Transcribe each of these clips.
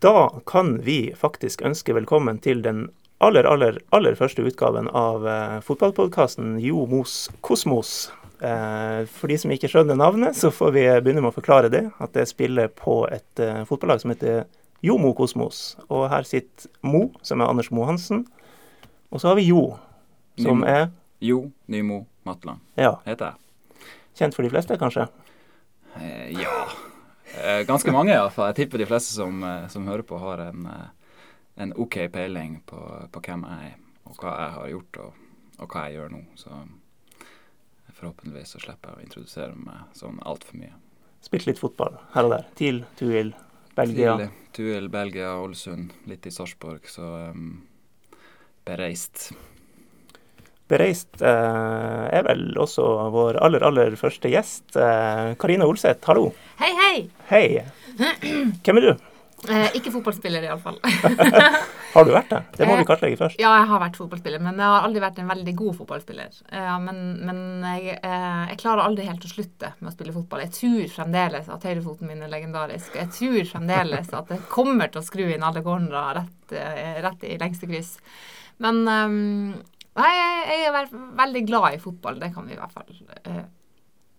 da kan vi faktisk ønske velkommen til den aller, aller, aller første utgaven av eh, fotballpodkasten Jo Mos Kosmos. Eh, for de som ikke skjønner navnet, så får vi begynne med å forklare det. At det spiller på et eh, fotballag som heter Jomo Kosmos. Og her sitter Mo, som er Anders Mohansen. Og så har vi Jo, som Nymo. er Jo Nymo Matland ja, heter jeg. kjent for de fleste, kanskje. Eh, ja. Eh, ganske mange, iallfall. Jeg tipper de fleste som, eh, som hører på, har en, eh, en OK peiling på, på hvem jeg er, og hva jeg har gjort, og, og hva jeg gjør nå. Så forhåpentligvis så slipper jeg å introdusere meg sånn altfor mye. Spilt litt fotball her og der. TIL, Tuil, Belgia. Til Tuil, Belgia, Ålesund, litt i Sarpsborg, så um, bereist. Bereist eh, er vel også vår aller, aller første gjest. Eh, Karine Olseth, hallo. Hei, hei! Hei. Hvem er du? Eh, ikke fotballspiller, iallfall. Har du vært det? Det må Eh, vi kartlegge først. ja, jeg har vært fotballspiller, men jeg har aldri vært en veldig god fotballspiller. Eh, men men jeg, eh, jeg klarer aldri helt å slutte med å spille fotball. Jeg tror fremdeles at høyrefoten min er legendarisk. Jeg tror fremdeles at jeg kommer til å skru inn alle cornerer rett, eh, rett i lengste kryss. Men eh, nei, jeg, er veldig glad i fotball. Det kan vi i hvert fall eh,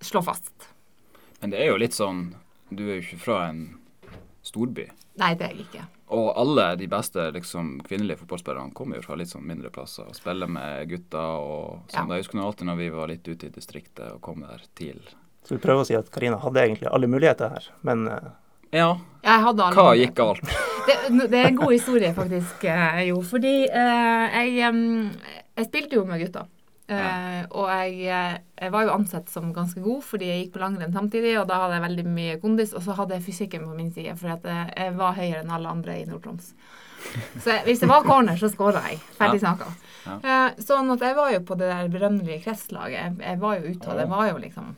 slå fast. Men det er jo litt sånn Du er jo ikke fra en storby. Nei, det er jeg ikke. Og alle de beste liksom, kvinnelige fotballspillerne kommer jo fra litt sånn mindre plasser og spiller med gutter og sånn. Ja. Jeg husker nå alltid når vi var litt ute i distriktet og kom der til Så vi prøver å si at Karina hadde egentlig alle muligheter her, men eh, Ja, Jeg hadde alle hva muligheter. gikk galt? Det, det er en god historie, faktisk, eh, jo. Fordi eh, jeg, jeg spilte jo med gutta. Eh, og jeg, eh, jeg var jo ansett som ganske god fordi jeg gikk på langrenn samtidig, og da hadde jeg veldig mye kondis, og så hadde jeg fysikken på min side, for jeg, jeg var høyere enn alle andre i Nord-Troms. Så jeg, hvis det var corner, så skåra jeg. Ferdig Ja. snakka. Ja. Uh, sånn at jeg var jo på det der berømmelige kretslaget. Jeg, var jo ute, Jeg det var jo liksom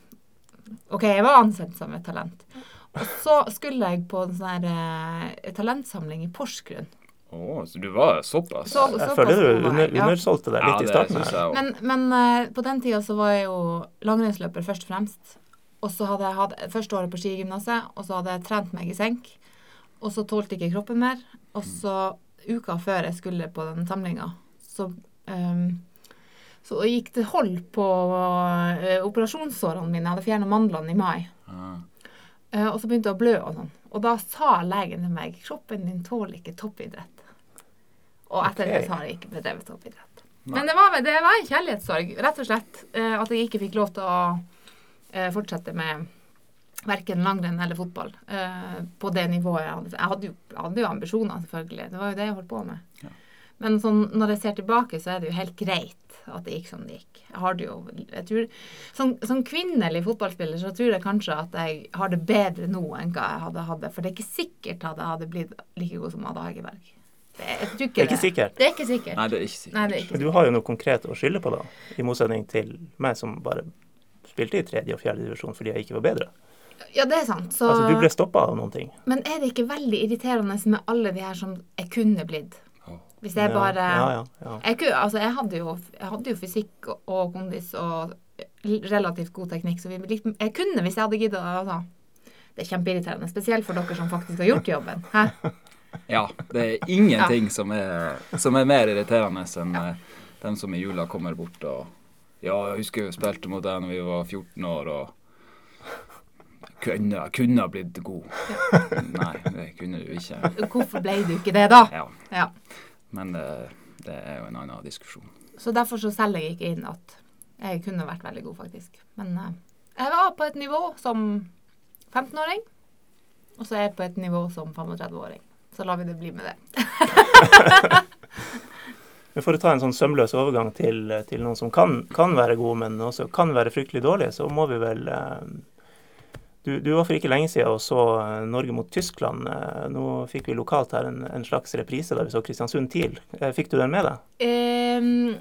OK, jeg var ansett som et talent. Og så skulle jeg på en sånn her eh, talentsamling i Porsgrunn. Å, så du var såpass? Så- jeg føler du under, ja. undersolgte deg ja, litt i starten. her. Men, men uh, på den tida så var jeg jo langrennsløper først og fremst. Og så hadde jeg hatt første året på skigymnaset, og så hadde jeg trent meg i senk. Og så tålte ikke kroppen mer. Og så uka før jeg skulle på den samlinga, så um, så gikk det hold på uh, operasjonssårene mine. Jeg hadde fjerna mandlene i mai. Ah. Uh, og så begynte jeg å blø og sånn. Og da sa legen til meg kroppen din tåler ikke toppidrett. Og etter okay. det så har jeg ikke bedrevet toppidrett. Men det var, det var en kjærlighetssorg, rett og slett. eh, at jeg ikke fikk lov til å eh, fortsette med verken langrenn eller fotball eh, på det nivået jeg hadde. Jeg hadde jo, jeg hadde jo ambisjoner, selvfølgelig. Det var jo det jeg holdt på med. Ja. Men sånn, når jeg ser tilbake, så er det jo helt greit at det gikk som det gikk. Jeg har det jo, jeg tror, som, som kvinnelig fotballspiller så tror jeg kanskje at jeg har det bedre nå enn hva jeg hadde hatt det. For det er ikke sikkert at jeg hadde blitt like god som Ada Hegerberg. Det, jeg tror ikke Det er ikke sikkert. Det er ikke sikkert. Nei, det er ikke sikkert. Nei, det er ikke Men du har jo noe konkret å skylde på, da. I motsetning til meg som bare spilte i tredje og fjerde divisjon fordi jeg ikke var bedre. Ja, det er sant. Så, Altså, du ble stoppa av noen ting. Men er det ikke veldig irriterende med alle de her som jeg kunne blitt? Hvis jeg bare Ja, ja, ja. Jeg, kunne, altså, jeg, hadde jo, jeg hadde jo fysikk og, kondis og relativt god teknikk, så vi, jeg kunne hvis jeg hadde giddet. Altså. Det er kjempeirriterende, spesielt for dere som faktisk har gjort jobben. Hæ? Ja, det er ingenting som, er, som er mer irriterende enn ja. dem som i jula kommer bort og Ja, jeg husker vi spilte mot deg når vi var 14 år og kunne, kunne ha blitt god. Nei, det kunne du ikke. Hvorfor ble du ikke det, da? Ja, Ja. men det, det er jo en annen diskusjon. Så derfor så selger jeg ikke inn at jeg kunne vært veldig god, faktisk. Men eh, jeg var på et nivå som 15-åring, og så er jeg på et nivå som 35-åring. Så lar vi det bli med det. Men for å ta en sånn sømløs overgang til, til noen som kan, kan være gode, men også kan være fryktelig dårlige, så må vi vel eh, du, du var for ikke lenge siden og så eh, Norge mot Tyskland. Eh, Nå fikk vi lokalt her en, en slags reprise da vi så Kristiansund TIL. Fikk du den med deg? Um,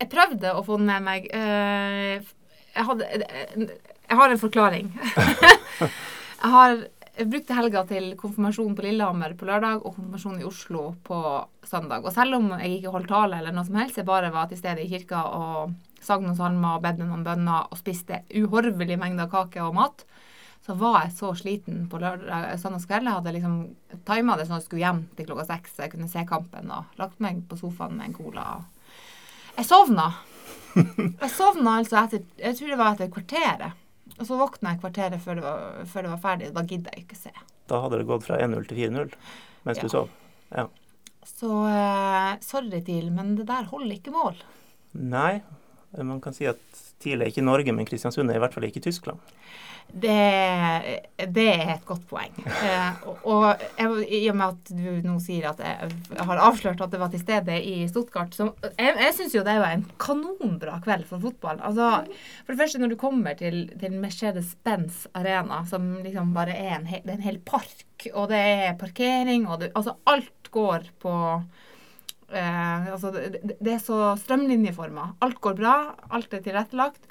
jeg prøvde å få den med meg. Uh, jeg, hadde, jeg har en forklaring. jeg, har, jeg brukte helga til konfirmasjon på Lillehammer på lørdag og konfirmasjon i Oslo på søndag. Og selv om jeg ikke holdt tale eller noe som helst, jeg bare var til stede i kirka og sang noen salmer og bedde noen bønner og spiste uhorvelige mengder kake og mat, så var jeg så sliten på lørdag, søndagskveld. Jeg hadde liksom tima det sånn at jeg skulle hjem til klokka seks, så jeg kunne se kampen og lagt meg på sofaen med en cola. Jeg sovna. Jeg sovna altså etter Jeg tror det var etter kvarteret. Og så våkna jeg kvarteret før det var, før det var ferdig. Da gidder jeg ikke se. Da hadde det gått fra 1-0 til 4-0 mens Ja. du sov. Ja. Så eh, sorry, TIL, men det der holder ikke mål. Nei, man kan si at TIL er ikke Norge, men Kristiansund er i hvert fall ikke Tyskland. Det, det er et godt poeng. Eh, og jeg, i og med at du nå sier at jeg har avslørt at det var til stede i Stuttgart så Jeg, jeg syns jo det var en kanonbra kveld for fotball. Altså, for det første, når du kommer til, til Mercedes-Benz Arena, som liksom bare er en, he- er en hel park, og det er parkering, og det, altså alt går på Eh, altså det, det- er så strømlinjeforma. Alt går bra, alt er tilrettelagt.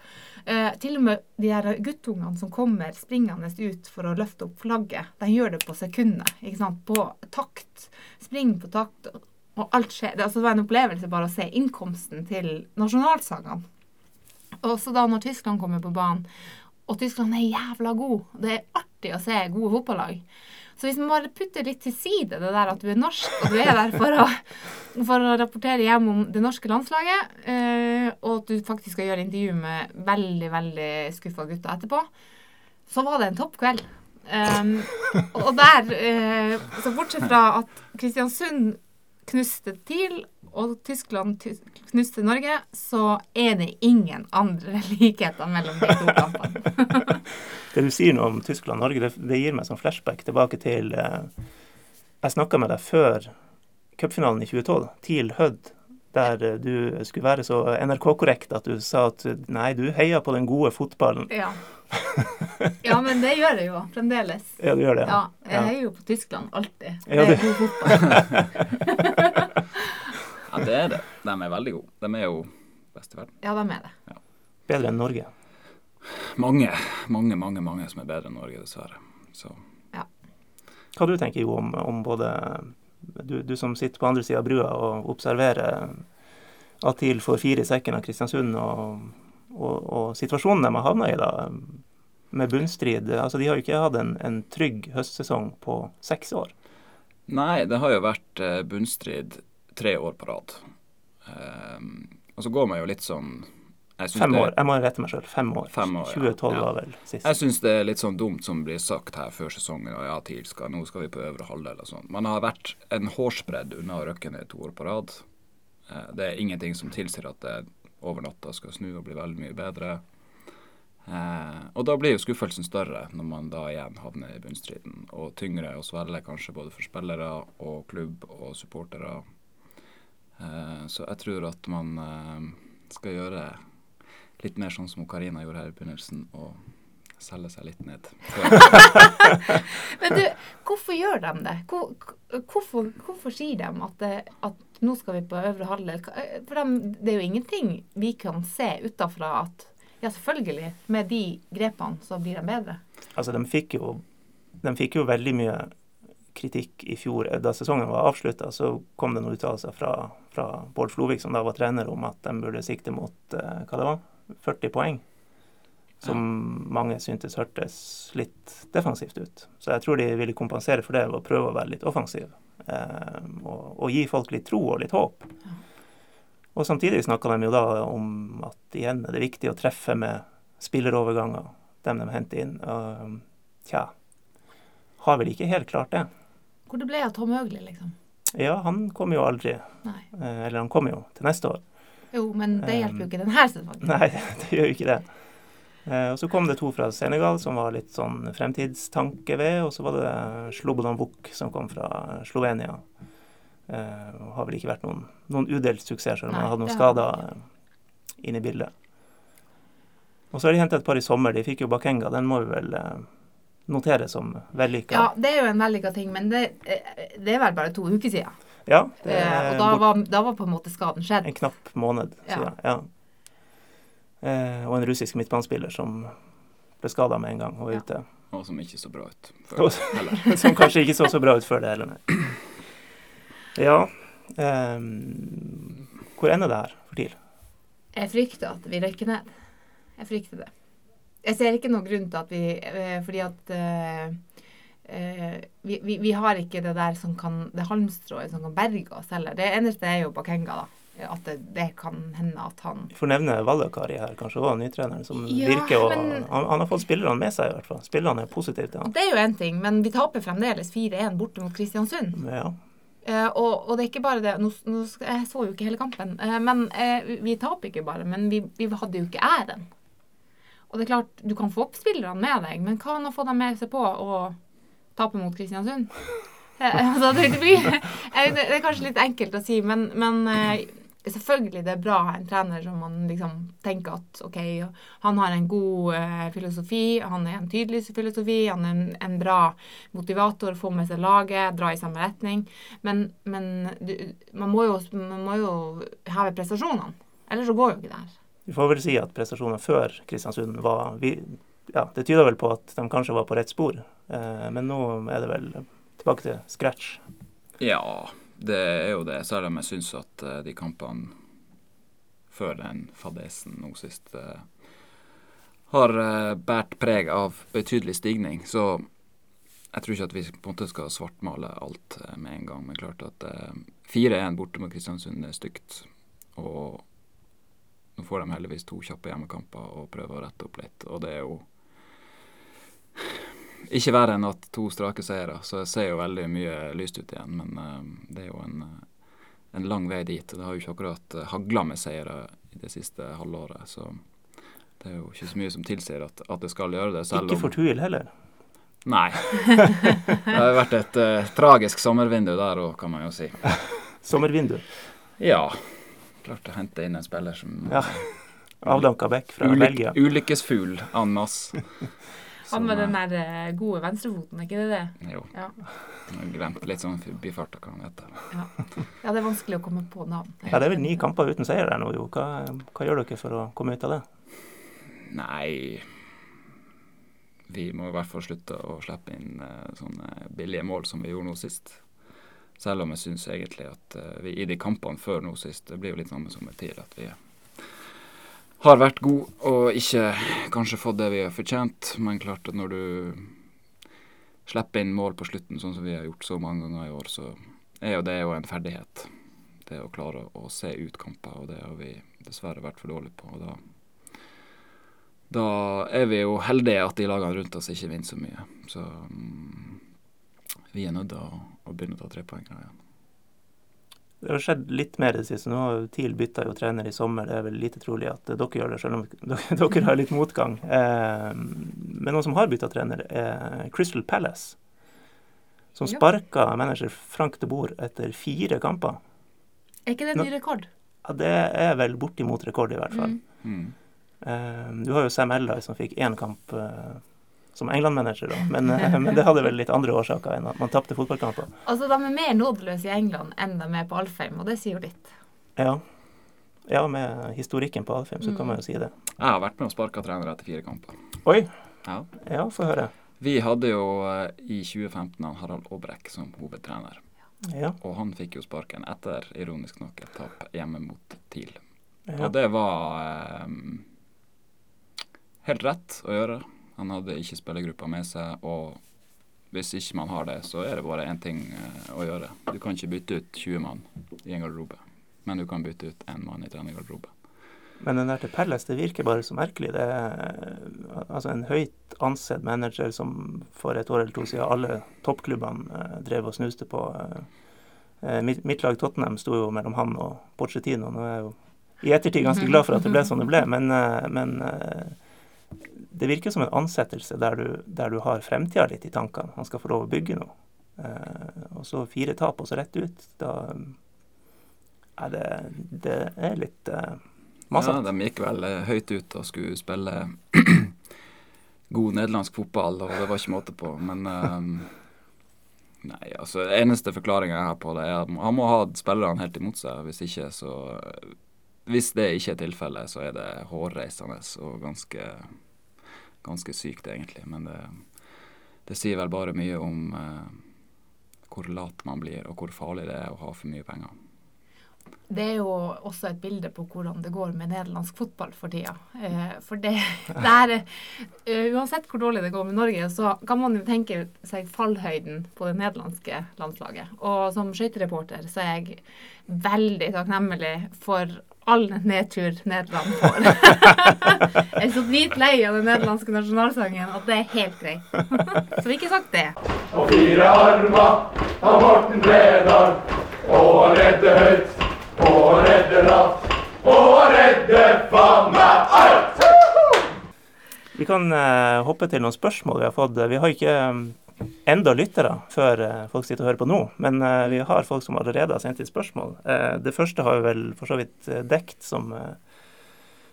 Eh, til og med de her guttungene som kommer springende ut for å løfte opp flagget, de gjør det på sekundet. På takt. Spring på takt. Og alt skjer. Det, altså, det var en opplevelse bare å se innkomsten til nasjonalsangene. Og så da når Tyskland kommer på banen, og Tyskland er jævla god Det er artig å se gode fotballag. Så hvis man bare putter litt til side det der at du er norsk, og du er der for å, for å rapportere hjem om det norske landslaget, eh, og at du faktisk skal gjøre intervju med veldig, veldig skuffa gutter etterpå, så var det en topp kveld. Um, og der eh, Så bortsett fra at Kristiansund knuste TIL, og Tyskland ty- knuste Norge, så er det ingen andre likheter mellom de to kampene. Det du sier nå om Tyskland-Norge, det, det gir meg sånn flashback tilbake til eh, Jeg snakka med deg før cupfinalen i 2012, TIL Hødd, der eh, du skulle være så NRK-korrekt at du sa at nei, du heier på den gode fotballen. Ja. ja, men det gjør jeg jo fremdeles. Ja, du gjør det? Ja, jeg heier jo på Tyskland alltid. Ja, det er god fotball. Ja, det er det. De er veldig gode. De er jo best i verden. Ja, de er det. Bedre enn Norge. Mange, mange, mange mange som er bedre enn Norge, dessverre. Så Hva du tenker Jo om, om både du, du som sitter på andre sida av brua og observerer at TIL får fire i sekken av Kristiansund, og, og, og situasjonen de har havna i da, med bunnstrid. Altså, de har jo ikke hatt en, en trygg høstsesong på seks år. Nei, det har jo vært eh, bunnstrid tre år på rad. Um, og så går man jo litt sånn Fem det- år. Jeg må rette meg sjøl. Fem år. Fem år, 2012 Ja. var vel sist. Jeg syns det er litt sånn dumt som blir sagt her før sesongen. Og ja, TIL skal, nå skal vi på øvre halvdel og sånn. Man har vært en hårsbredd unna å røkke ned to år på rad. Eh, Det er ingenting som tilsier at det over natta skal snu og bli veldig mye bedre. Eh, og da blir jo skuffelsen større når man da igjen havner i bunnstriden. Og tyngre å svelge kanskje både for spillere og klubb og supportere. Eh, så jeg tror at man eh, skal gjøre litt mer sånn som Karina gjorde her i begynnelsen, og selge seg litt ned. Men du, hvorfor gjør de det? Hvor, hvorfor, hvorfor sier de at, det, at nå skal vi på øvre halvdel? For de, det er jo ingenting vi kan se utafra at ja, selvfølgelig, med de grepene så blir de bedre. Altså, de fikk jo, de fikk jo veldig mye kritikk i fjor. Da sesongen var avslutta, så kom det noen uttalelser fra, fra Bård Flovik, som da var trener, om at de burde sikte mot eh, hva det var, 40 poeng. Som mange syntes hørtes litt defensivt ut. Så jeg tror de ville kompensere for det ved å prøve å være litt offensiv. Eh, og, og gi folk litt tro og litt håp. Og samtidig snakka de jo da om at igjen er det viktig å treffe med spilleroverganger, dem de henter inn. Og, tja, har vel ikke helt klart det. Hvor det ble av Tom Høgli, liksom. Ja, han kommer jo aldri. Nei. Eh, Eller han kommer jo til neste år. Jo, men det hjelper jo ikke denne sesongen. Nei, det gjør jo ikke det. Eh, Og så kom det to fra Senegal som var litt sånn fremtidstanke ved, og så var det Slobodan Vuk som kom fra Slovenia. Det har vel ikke vært noen, noen udelt suksess, selv om han hadde noen skader inne i bildet. Og så har de hentet et par i sommer. De fikk jo Bakenga. Den må vi vel eh, notere som vellykka. Ja, det er jo en vellykka ting, men det, eh, det er vel bare to uker siden. Ja, det Eh, er og da var, da var på en måte skaden skjedd. en knapp måned siden. Ja. Eh, og en russisk midtbanespiller som ble skada med en gang og var Ja. ute. Og som ikke så bra ut. Før, heller. Som kanskje ikke så så bra ut før det heller, nei. Ja ehm, Hvor ender det her for TIL? Jeg frykter at vi røyker ned. Jeg frykter det. Jeg ser ikke noen grunn til at vi eh, Fordi at eh, eh, vi, vi, vi har ikke det der som kan Det halmstrået som kan berge oss heller. Det eneste er jo Bakenga, da. At det, det kan hende at han Vi får nevne Vallakari her, kanskje òg, nytreneren, som Ja, virker å han, han har fått spillerne med seg, i hvert fall. Spillerne er positive til han. Det er jo én ting, men vi taper fremdeles 4-1 borte mot Kristiansund. Ja. Eh, og, og det er ikke bare det nå, nå, Jeg så jo ikke hele kampen. eh, men eh, vi- vi taper ikke bare, men vi, vi hadde jo ikke æren. Og det er klart, du kan få opp spillerne med deg, men hva med å få dem med seg på og tape mot Kristiansund? Eh, altså, det, blir, eh, det er kanskje litt enkelt å si, men, men eh, selvfølgelig det er bra å ha en trener som man liksom tenker at OK, han har en god eh, filosofi, han er en tydelig filosofi, han er en, en bra motivator, får med seg laget, dra i samme retning. Men, men du, man, må jo, man må jo heve prestasjonene. Ellers så går jo ikke det her. Vi får vel si at prestasjonene før Kristiansund var vi, ja, Det tyder vel på at de kanskje var på rett spor, eh, men nå er det vel tilbake til scratch. Ja, det er jo det. Selv om jeg syns at eh, de kampene før den fadesen nå sist eh, har eh, båret preg av betydelig stigning. Så jeg tror ikke at vi på en måte skal svartmale alt eh, med en gang. Men klart at eh, 4-1 borte mot Kristiansund er stygt. Og nå får de heldigvis to kjappe hjemmekamper og prøver å rette opp litt. Og det er jo ikke verre enn at to strake seire, så jeg ser jo veldig mye lyst ut igjen. Men uh, det er jo en, eh, en lang vei dit. og Det har jo ikke akkurat uh, hagla med seire i det siste halvåret. Så det er jo ikke så mye som tilsier at, at det skal gjøre det. Selv Ikke for Tuil heller. Nei. Det har vært et uh, tragisk sommervindu der òg, kan man jo si. Sommervindu. Ja. Klart å hente inn en spiller som Ja. Avdanka Beck fra ulyk, Belgia. ulykkesfugl en masse. Han med den eh, der eh, gode venstrefoten, er ikke det det? Jo. Ja. Jeg har glemt litt sånn forbifarta hva han heter. ja, det er vanskelig å komme på navn. Ja, det er vel ni kamper uten seier der nå, jo. Hva, hva gjør dere for å komme ut av det? Nei Vi må i hvert fall slutte å slippe inn eh, sånne billige mål som vi gjorde nå sist. Selv om jeg syns egentlig at eh, vi i de kampene før nå sist Det blir jo litt samme som med TIL, at vi har vært gode og ikke kanskje fått det vi har fortjent. Men klart at når du slipper inn mål på slutten, sånn som vi har gjort så mange ganger i år, så er jo det jo en ferdighet. Det å klare å, se ut kamper, og det har vi dessverre vært for dårlige på. og da da er vi jo heldige at de lagene rundt oss ikke vinner så mye. Så um, vi er nødt til å, å begynne å ta trepoengere igjen. Det har skjedd litt mer i det siste. Nå har TIL bytta jo trener i sommer. Det er vel lite trolig at dere gjør det, selv om dere, dere har litt motgang. Eh, men noen som har bytta trener, er Crystal Palace. Som Ja. sparka manager Frank de Boer etter fire kamper. Er ikke det en ny rekord? Ja, det er vel bortimot rekord, i hvert fall. Mm. Mm. Eh, du har jo Sam Ellai som fikk én kamp eh, som England-manager, da. Men, eh, men det hadde vel litt andre årsaker enn at man tapte fotballkamper. Altså, De er mer nådeløse i England enn de er på Alfheim, og det sier jo litt. Ja. ja, med historikken på Alfheim så kan Mm. man jo si det. Jeg har vært med og sparka trenere etter fire kamper. Oi! Ja. Ja, få høre. Vi hadde jo eh, i 2015 Harald Aabrekk som hovedtrener. Ja. Og han fikk jo sparken etter, ironisk nok, et tap hjemme mot TIL. ja. Og det var eh, helt rett å gjøre. Han hadde ikke spillergruppa med seg, og hvis ikke man har det, så er det bare én ting eh, å gjøre. Du kan ikke bytte ut 20 mann i en garderobe, men du kan bytte ut én mann i trenergarderoben. Men den der til Pelles, det virker bare så merkelig. Det er altså en høyt ansett manager som for et år eller to siden alle toppklubbene eh, drev og snuste på. Eh, mitt, mitt lag Tottenham sto jo mellom han og Pochettino. Nå er jeg jo i ettertid ganske glad for at det ble som det ble, men, eh, men eh, det virker som en ansettelse der du, der du har fremtida litt i tankene. Han skal få lov å bygge noe. Eh, og så fire tap, og så rett ut. Da er det, det er litt eh, Ja, de gikk vel eh, høyt ut og skulle spille god nederlandsk fotball, og det var ikke måte på. Men eh, Nei, altså eneste forklaringa jeg har på det, er at han må ha spillerne helt imot seg. Hvis ikke, så Hvis det ikke er tilfellet, så er det hårreisende og ganske Ganske sykt, egentlig. Men det, det sier vel bare mye om eh, hvor lat man blir, og hvor farlig det er å ha for mye penger. Det er jo også et bilde på hvordan det går med nederlandsk fotball for tida. Eh, for det, det er uh, Uansett hvor dårlig det går med Norge, så kan man jo tenke seg fallhøyden på det nederlandske landslaget. Og som skøytereporter så er jeg veldig takknemlig for all nedtur Nederland får. jeg er så dritlei av den nederlandske nasjonalsangen at det er helt greit. så vi ikke sagt det. Og fire armer av Morten Bredal, og han redder høyt og redde lavt, og redde faen meg alt! Vi kan uh, hoppe til noen spørsmål vi har fått. Vi har ikke um, enda lyttere før uh, folk sitter og hører på nå, men uh, vi har folk som allerede har sendt inn spørsmål. det første har vi vel for så vidt dekt, som,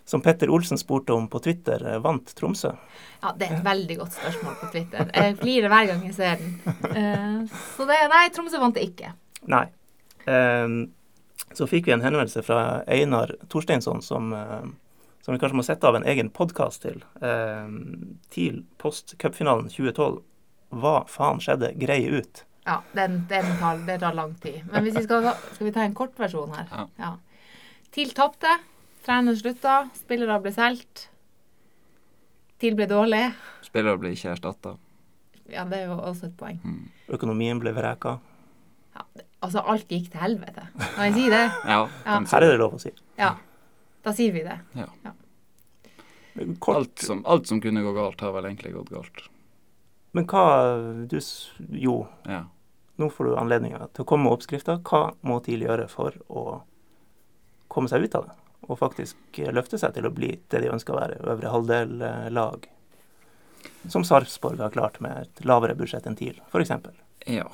som Petter Olsen spurte om på Twitter. vant Tromsø? Ja, det er et veldig godt spørsmål på Twitter. Jeg flirer hver gang jeg ser den. så det, nei, Tromsø vant det ikke. Nei. Så fikk vi en henvendelse fra Einar Torsteinsson, som, eh, som vi kanskje må sette av en egen podkast til. Eh, til post cupfinalen 2012. Hva faen skjedde? Greie ut. Ja, den, den tar, det tar lang tid. Men hvis vi skal, skal vi ta en kortversjon her. Ja. ja. TIL tapte. Trener slutta. Spillere ble solgt. TIL ble dårlig. Spillere ble ikke erstatta. Ja, det er jo også et poeng. Mm. Økonomien ble vreka. Ja, det, Altså, alt gikk til helvete. Kan jeg si det? ja, ja. Her er det lov å si. Ja. Da sier vi det. Ja. ja. Alt, som, alt, som, kunne gå galt, har vel egentlig gått galt. Men hva du, Jo, ja. nå får du anledninga til å komme med oppskrifta. Hva må TIL gjøre for å komme seg ut av det? Og faktisk løfte seg til å bli det de ønsker å være, øvre halvdel-lag? Som Sarpsborg har klart med et lavere budsjett enn TIL, f.eks. Ja.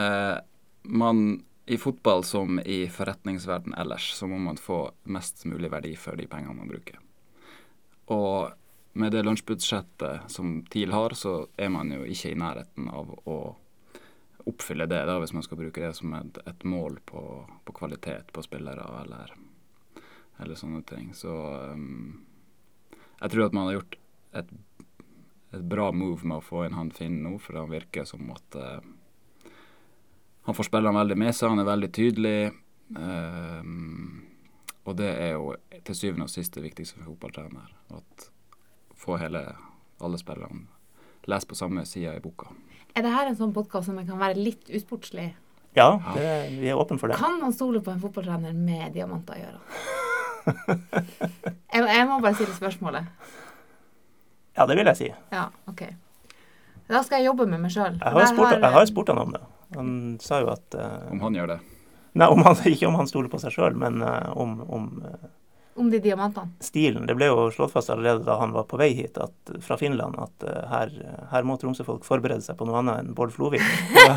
Eh, man i fotball som i forretningsverden ellers, så må man få mest mulig verdi for de pengene man bruker. Og med det lunsjbudsjettet som TIL har, så er man jo ikke i nærheten av å oppfylle det, da, hvis man skal bruke det som et, et mål på, på, kvalitet på spillere eller, eller sånne ting. Så um, jeg tror at man har gjort et, et, bra move med å få inn han Finn nå, for han virker som at uh, han får spillerne veldig med seg, han er veldig tydelig. Um, og det er jo til syvende og sist det viktigste for fotballtrener. At få hele, alle spillerne lese på samme side i boka. Er det her en sånn podkast som kan være litt usportslig? Ja, det, vi er åpne for det. Kan man stole på en fotballtrener med diamanter i ørene? jeg, jeg, må bare stille spørsmålet. Ja, det vil jeg si. Ja, ok. Da skal jeg jobbe med meg sjøl. Jeg har jo spurt, han om det. Han sa jo at uh, Om han gjør det? Nei, om han, ikke om han stoler på seg sjøl, men uh, om, om uh, om de diamantene? Stilen. Det ble jo slått fast allerede da han var på vei hit at, fra Finland at her, her, må Tromsø-folk forberede seg på noe annet enn Bård Flovik.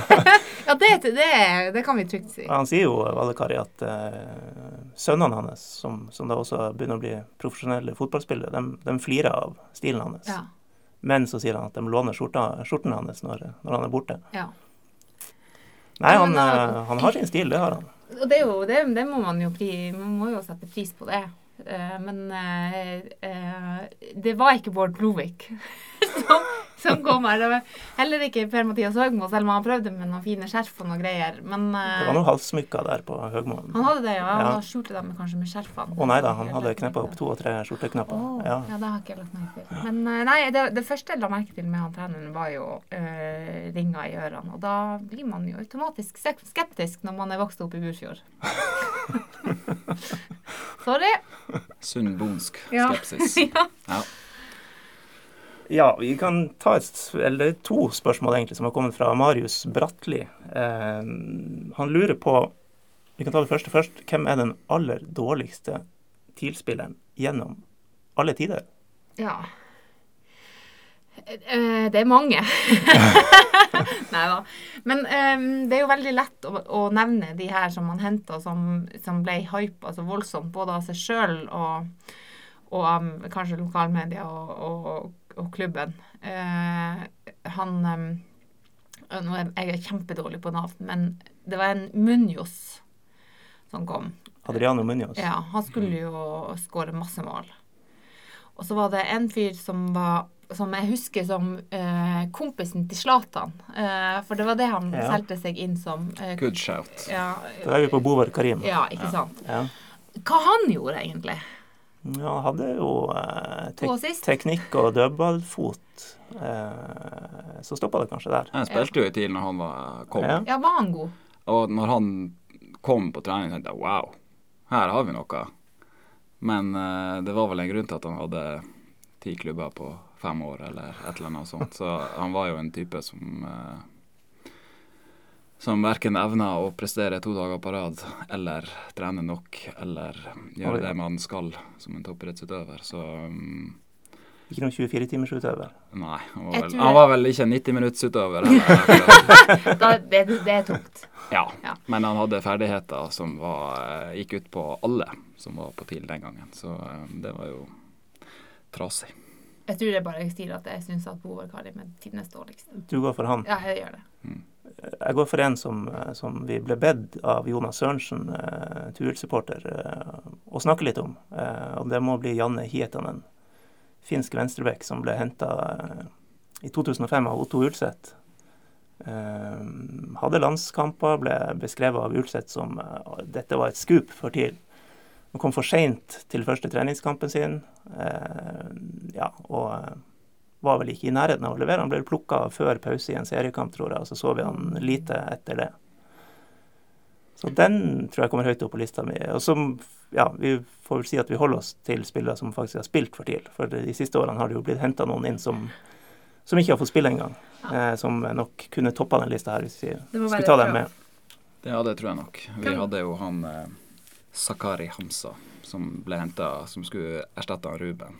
ja, det, det, det, kan vi trygt si. Han sier jo Valekari, at sønnene hans, som, som, da også begynner å bli profesjonelle fotballspillere, de, de flirer av stilen hans. Ja. Men så sier han at de låner skjorta, skjorten hans når, når han er borte. Ja. Nei, han, eh, han, har sin stil, det har han. Og det, jo, det, det må man jo pri, man må jo sette pris på det. Uh, men uh, uh, det var ikke Bård Blovik som, som kommer. Det var heller ikke Per-Mathias Høgmo, selv om han prøvde med noen fine skjerf og noen greier. Men, det var noen halssmykker der på Høgmo. Han hadde det, ja. ja. Han skjulte dem kanskje med skjerfene. Å nei da, han hadde kneppa opp to og tre skjorteknapper. Oh, ja. ja, det har ikke jeg lagt merke til. Men nei, det, det, første jeg la merke til med han treneren, var jo øh, ringer i ørene. Og da blir man jo automatisk skeptisk når man er vokst opp i Burfjord. Sorry. Sunn bondsk skepsis. ja. ja. Ja, vi kan ta et, eller to spørsmål egentlig som har kommet fra Marius Bratli. Eh, han lurer på Vi kan ta det første først. Hvem er den aller dårligste TIL-spilleren gjennom alle tider? Ja. Eh, det er mange. Nei da. Men um, det er jo veldig lett å, å, nevne de her som man henta som, som, ble hypa så voldsomt, både av seg sjøl og, og um, kanskje lokalmedia og, og, og klubben. Uh, han Nå er jeg kjempedårlig på navn, men det var en Munoz som kom. Adriano Munjos? Ja, han skulle jo skåre masse mål. Og så var det en fyr som var som jeg husker som eh, kompisen til Zlatan. Eh, for det var det han Ja. solgte seg inn som. Eh, Good shout. ja, Da er vi på Bovar Karim. ja, ikke sant. Ja. Hva han gjorde, egentlig? Ja, han hadde jo eh, tek teknikk og dødballfot. Eh, så stoppa det kanskje der. Han spilte jo i TIL når han var, kom. Ja. Ja, var han god? Og når han kom på trening, tenkte jeg wow, her har vi noe. Men eh, det var vel en grunn til at han hadde ti klubber på fem år, eller et eller annet sånt. Så han var jo en type som eh, som verken evner å prestere to dager på rad, eller trene nok, eller gjøre det man skal som en toppidrettsutøver. Så um, Ikke noen 24-timersutøver. nei, han var, vel, han var vel ikke 90-minuttsutøver det, det er tungt. Ja, Ja. men han hadde ferdigheter som var, eh, gikk ut på alle som var på TIL den gangen. Så eh, det var jo trasig. Jeg tror det er bare jeg sier at jeg syns at Bovar Karim er tidenes dårligste. Du går for han. Ja, jeg gjør det. Jeg går for en som, eh, som vi ble bedt av Jonas Sørensen, eh, Tuil-supporter, eh, å snakke litt om. Eh, og det må bli Janne Hietanen, finsk venstreback som ble henta eh, i 2005 av Otto Ulseth. Eh, hadde landskamper, ble beskrevet av Ulseth som dette var et skup for TIL. Han kom for seint til første treningskampen sin, ja, og var vel ikke i nærheten av å levere. Han ble plukka før pause i en seriekamp, tror jeg, og så så vi han lite etter det. Så den tror jeg kommer høyt opp på lista mi. Og som, ja, vi får vel si at vi holder oss til spillere som faktisk har spilt for TIL. For de siste årene har det jo blitt henta noen inn som, som ikke har fått spille engang. Eh, som nok kunne toppa den lista her hvis vi skulle ta dem med. Ja, det tror jeg nok. Vi hadde jo han eh, Sakari Hamsa som ble henta, som skulle erstatte han Ruben.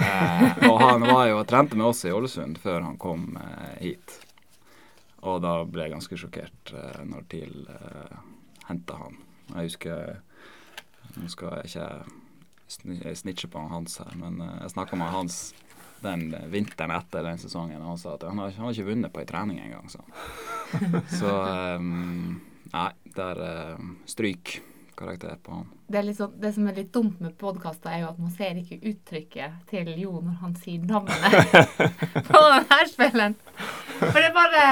Eh, og han var jo og trente med oss i Ålesund før han kom eh, hit. Og da ble jeg ganske sjokkert eh, når TIL eh, henta han. Jeg husker Nå skal jeg ikke snitche på han Hans her, men eh, jeg snakka med Hans den vinteren etter den sesongen, og han sa at han har, han har ikke vunnet på ei trening engang. sa han. Så ehm, Nei, der uh, stryk karakter på han. Det, er sånn, det som er litt dumt med podkaster, er jo at man ser ikke uttrykket til Jo når han sier navnet på denne spillen. For det bare,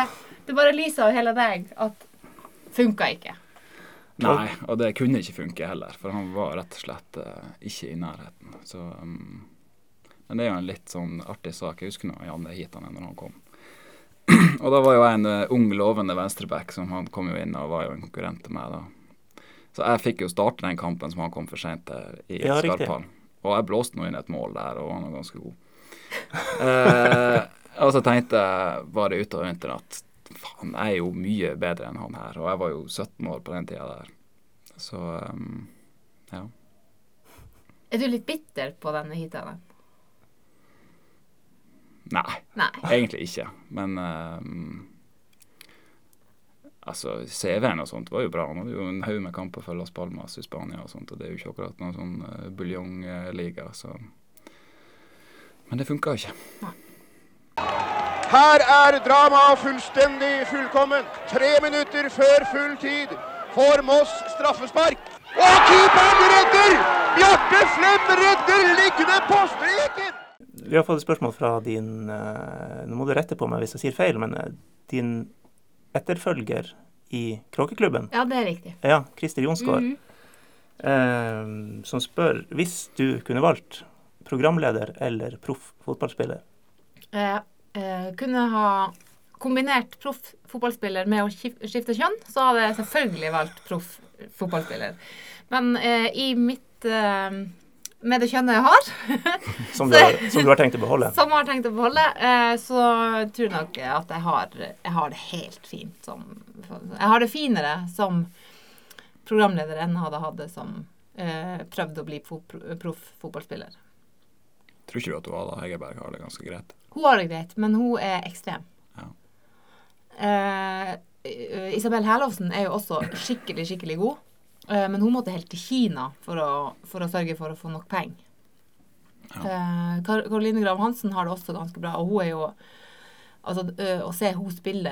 det bare lyser av hele deg at funka ikke. Nei, og det kunne ikke funke heller, for han var rett og slett uh, ikke i nærheten. Så um, Men det er jo en litt sånn artig sak. Jeg husker nå Janne hit han når han kom. og da var jo jeg en uh, ung, lovende venstreback som han kom jo inn og var jo en konkurrent til meg da. Så jeg fikk jo starte den kampen som han kom for seint der i Ja. Skarphall. Og jeg blåste nå inn et mål der, og han var ganske god. eh, og så tenkte jeg bare utover vinteren at faen, jeg er jo mye bedre enn han her. Og jeg var jo 17 år på den tida der. Så um, ja. Er du litt bitter på denne heateren? Nei, Nei. egentlig ikke. Men ehm, altså, CV-en og sånt var jo bra. Han hadde jo en haug med kamper for Las Palmas i Spania og sånt, og det er jo ikke akkurat noen sånn uh, buljongliga, så Men det funka ikke. Her er dramaet fullstendig fullkommen. Tre minutter før full tid får Moss straffespark. Og keeperen redder! Bjarte Flem redder liggende på streken! Vi har fått et spørsmål fra din eh, Nå må du rette på meg hvis jeg sier feil, men eh, din etterfølger i Kråkeklubben, Ja, det er riktig. ja, Christer Jonsgaard, Mhm. eh, som spør hvis du kunne valgt programleder eller proff fotballspiller. Eh, eh, kunne ha kombinert proff fotballspiller med å skifte kjønn, så hadde jeg selvfølgelig valgt proff fotballspiller. Men eh, i mitt eh, Med det kjønnet jeg har, Som du, har, som du har tenkt å beholde. som jeg har tenkt å beholde, eh, så tror jeg nok at jeg har, jeg har det helt fint som Jeg har det finere som programleder enn jeg hadde hatt det som eh, prøvd å bli proff fotballspiller. Tror ikke du at Ada Hegerberg har det ganske greit? Hun har det greit, men hun er ekstrem. Ja. Eh, eh, Isabel Herlovsen er jo også skikkelig, skikkelig god. Eh, men hun måtte helt til Kina for å, for å sørge for å få nok penger. Eh, Kar Karoline Grav Hansen har det også ganske bra, og hun er jo Altså, ø, å se hun spille,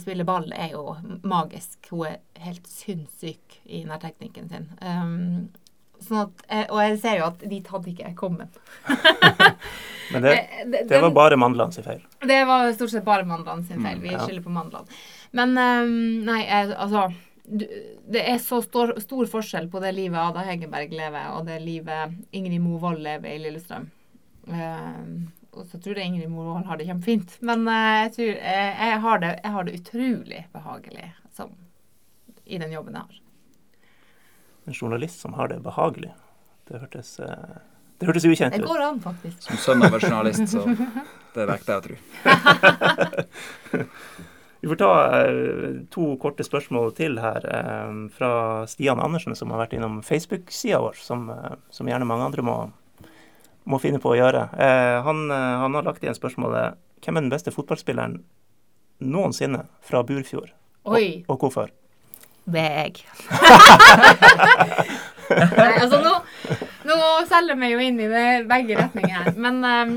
spille ball er jo magisk. Hun er helt sinnssyk i nærteknikken sin. Um, Sånn at, eh, og jeg ser jo at dit hadde ikke jeg kommet. Men det, Eh, det- det var bare mandlene sin feil. Det var stort sett bare mandlene sin feil. Vi ja. skylder på mandlene. Men um, nei, altså Det er så stor, stor forskjell på det livet Ada Hegerberg lever, og det livet Ingrid Movold lever i Lillestrøm. Uh, og så tror jeg Ingrid Movold har det kjempefint. Men uh, jeg tror uh, jeg, har det, jeg har det utrolig behagelig som, i den jobben jeg har. En journalist som har det behagelig. Det hørtes, det hørtes ukjent Det ut. går an, faktisk. Som sønn av en journalist, så det nekter jeg å tro. Vi får ta eh, to korte spørsmål til her eh, fra Stian Andersen, som har vært innom Facebook-sida vår, som, eh, som gjerne mange andre må, må finne på å gjøre. Han, han har lagt igjen spørsmålet hvem er den beste fotballspilleren noensinne fra Burfjord, Oi. og hvorfor? Det er jeg. Nei, altså nå, nå selger vi jo inn i det, begge retninger her. Men ehm,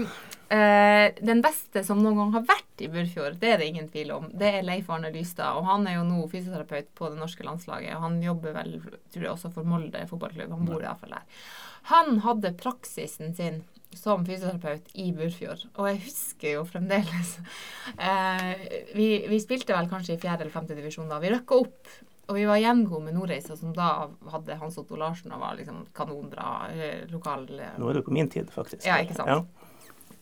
eh, den beste som noen gang har vært i Burfjord, det er det ingen tvil om. Det er Leif Arne Lystad. Og han er jo nå fysioterapeut på det norske landslaget. Og han jobber vel tror jeg, også for Molde fotballklubb. Han bor iallfall der. Han hadde praksisen sin som fysioterapeut i Burfjord. Og jeg husker jo fremdeles uh, vi, vi spilte vel kanskje i fjerde eller femte divisjon da. Vi røkka opp. Og vi var hjemgode med Nordreisa, som da hadde Hans Otto Larsen og var liksom kanonbra eh, lokal Nå er du på min tid, faktisk. Ja, ikke sant. Ja.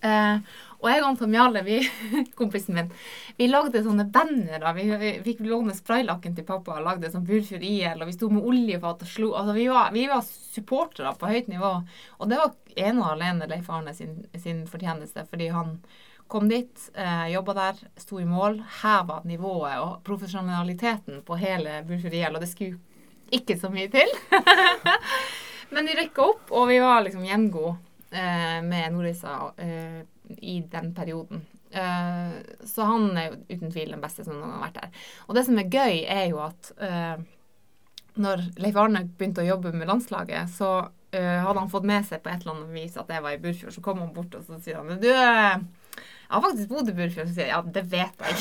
Eh, og jeg og Mjale, vi, kompisen min, vi lagde sånne bannere. Vi, vi fikk låne spraylakken til pappa og lagde sånn Burfjord IL, og vi sto med oljefat og slo Altså, vi var, vi var supportere på høyt nivå. Og det var ene og alene Leif Arne sin, sin fortjeneste, fordi han kom dit, eh, jobba der, sto i mål, heva nivået og profesjonaliteten på hele Burfjord IL, og det skulle ikke så mye til. Men vi rykka opp, og vi var liksom hjemgode eh, med nordlysa eh, i den perioden. Eh, så han er jo uten tvil den beste som noen har vært der. Og det som er gøy, er jo at eh, når Leif Arne begynte å jobbe med landslaget, så eh, hadde han fått med seg på et eller annet vis at jeg var i Burfjord. Så kom han bort og så sier han du, eh, jeg har faktisk bodd i Burfjord. og sier ja, det vet jeg.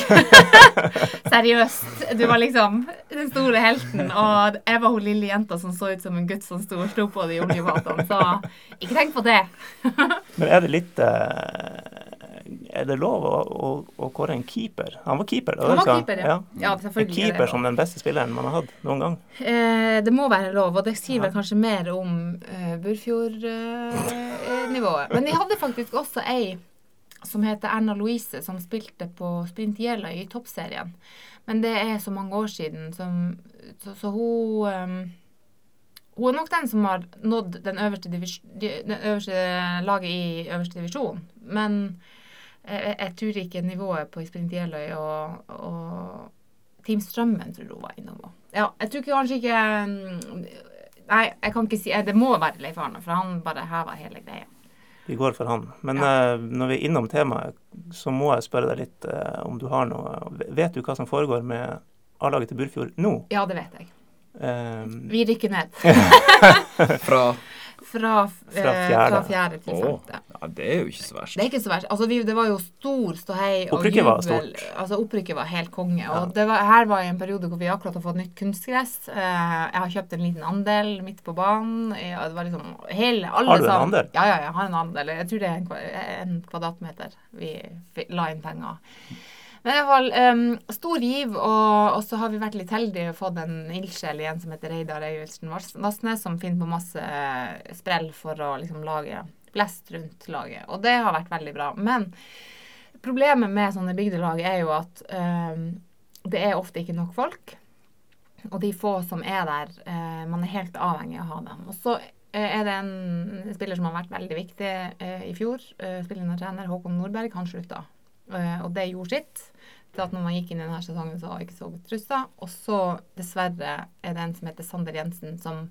Seriøst. Du var liksom den store helten. Og jeg var hun lille jenta som så ut som en gutt som sto og slo på de oljefatene. Så ikke tenk på det. Men er det litt eh, Er det lov å, å, å kåre en keeper? Han var keeper, da? Han var keeper, ja. Ja, En selvfølgelig det keeper som den beste spilleren man har hatt noen gang? Eh, det må være lov, og det sier vel Ja. kanskje mer om eh, Burfjord-nivået. Men de hadde faktisk også ei som heter Erna Louise, som spilte på Sprint Jela i toppserien. Men det er så mange år siden, som, så, så hun um, Hun er nok den som har nådd den øverste, den øverste laget i øverste divisjon. Men jeg, jeg tror ikke nivået på Sprint Jeløy og, og Team Strømmen tror hun var innom. Ja, jeg tror kanskje ikke mm, Nei, jeg kan ikke si Det må være Leif Arne, for han bare heva hele greia. Vi går for han. Men eh, når vi er innom temaet, så må jeg spørre deg litt eh, om du har noe Vet du hva som foregår med A-laget til Burfjord nå? Ja, det vet jeg. Um, Vi rykker ned. Fra Fra, fra fjerde. fra fjerde til Å, femte. ja, det er jo ikke så verst. Det er ikke så verst. Altså, vi, det var jo stor ståhei og Opprykket var stort. Altså, opprykket var helt konge. Ja. Og det var, her var i en periode hvor vi akkurat har fått nytt kunstgress. Eh, jeg har kjøpt en liten andel midt på banen. Ja, det var liksom hele, alle Har du en sammen- andel? Ja, ja, jeg har en andel. Jeg tror det er en, en kvadratmeter vi la inn penger. Men i hvert fall um, stor giv, og, og så har vi vært litt heldige og fått en ildsjel igjen som heter Reidar Eivildsen Vass- Vassnes, som finner på masse eh, sprell for å liksom lage blest rundt laget. Og det har vært veldig bra. Men problemet med sånne bygdelag er jo at um, det er ofte ikke nok folk. Og de få som er der, uh, man er helt avhengig av å ha dem. Og så eh, er det en spiller som har vært veldig viktig eh, i fjor. Uh, spillende trener Håkon Nordberg, han slutta. Eh, og det gjorde sitt til at når man gikk inn i denne sesongen, så var det ikke så godt rusta. Og så dessverre er det en som heter Sander Jensen, som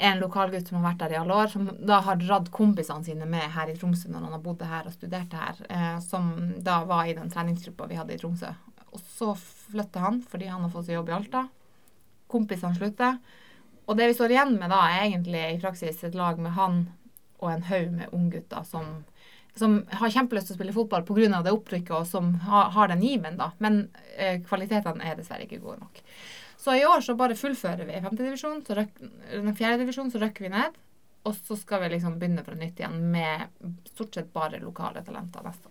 er en lokalgutt som har vært der i alle år, som da har dratt kompisene sine med her i Tromsø når han har bodd her og studert her, eh, som da var i den treningsgruppa vi hadde i Tromsø. Og så flytter han fordi han har fått seg jobb i Alta. Kompisene slutter. Og det vi står igjen med da, er egentlig i praksis et lag med han og en haug med unggutter som, som har kjempelyst til å spille fotball pga. det opprykket, og som har, har den given, da. Men eh, kvalitetene er dessverre ikke gode nok. Så i år så bare fullfører vi femtedivisjon, så fjerdedivisjon, så røkker vi ned. Og så skal vi liksom begynne fra nytt igjen med stort sett bare lokale talenter neste år.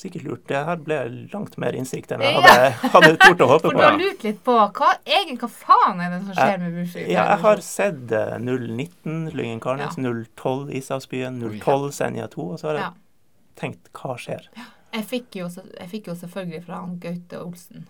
Sikkert lurt. Det her ble langt mer innsikt enn jeg hadde, hadde tort å håpe på. For du har lurt litt på hva, egen, hva faen er det som skjer med Burfjord? Ja, jeg har sett eh, 019 Lyngen Karnes, 012 Ishavsbyen, 012 Senja 2, og så har jeg Ja. tenkt hva skjer? Jeg fikk jo, jeg fikk jo selvfølgelig fra han Gaute Olsen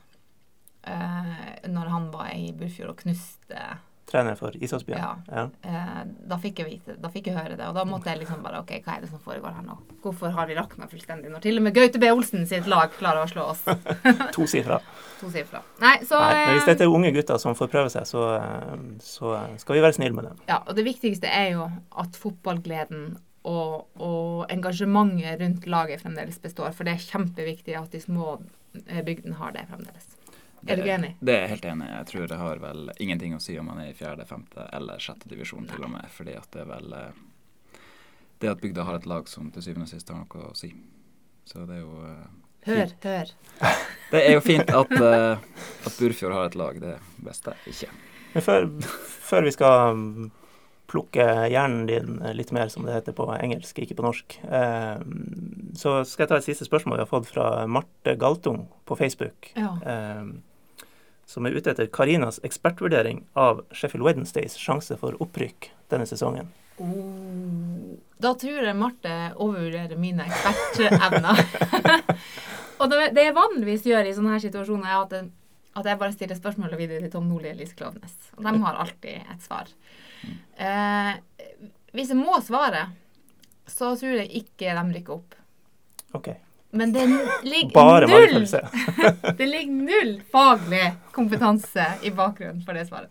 uh, når han var i Burfjord og knuste Trener for Ishavsbyen. Ja. Ja. eh, Da fikk vite, da fikk jeg høre det. Og da måtte jeg liksom bare OK, hva er det som foregår her nå? Hvorfor har vi rakna fullstendig når til og med Gaute B. Olsen sitt lag klarer å slå oss to sifra. to sifra. Nei, så Nei, men hvis eh, dette er unge gutter som får prøve seg, så, eh, så skal vi være snille med dem. Ja, og det viktigste er jo at fotballgleden og, og engasjementet rundt laget fremdeles består. For det er kjempeviktig at de små bygdene har det fremdeles. Er du ikke enig? Det er jeg helt enig i. Jeg tror det har vel ingenting å si om man er i fjerde, femte eller sjette divisjon til og med. Fordi at det er vel eh, Det at bygda har et lag som til syvende og sist har noe å si. Så det er jo eh, Hør, hør. Det er jo fint at, eh, at Burfjord har et lag. Det beste ikke. Men før, før vi skal mm, plukke hjernen din litt mer, som det heter på engelsk, ikke på norsk, eh, så skal jeg ta et siste spørsmål vi har fått fra Marte Galtung på Facebook. Ja. eh, som er ute etter Karinas ekspertvurdering av Sheffield Wednesdays sjanse for opprykk denne sesongen. Oh. Da tror jeg Marte overvurderer mine ekspertevner. og det, det jeg vanligvis gjør i sånne her situasjoner, er at, jeg- at jeg bare stiller spørsmålet videre til Tom Nordli og Lise Klovnes. Og de har alltid et svar. Eh, hvis jeg må svare, så tror jeg ikke de rykker opp. OK. Men det ligger null. Det ligger null faglig kompetanse i bakgrunnen for det svaret.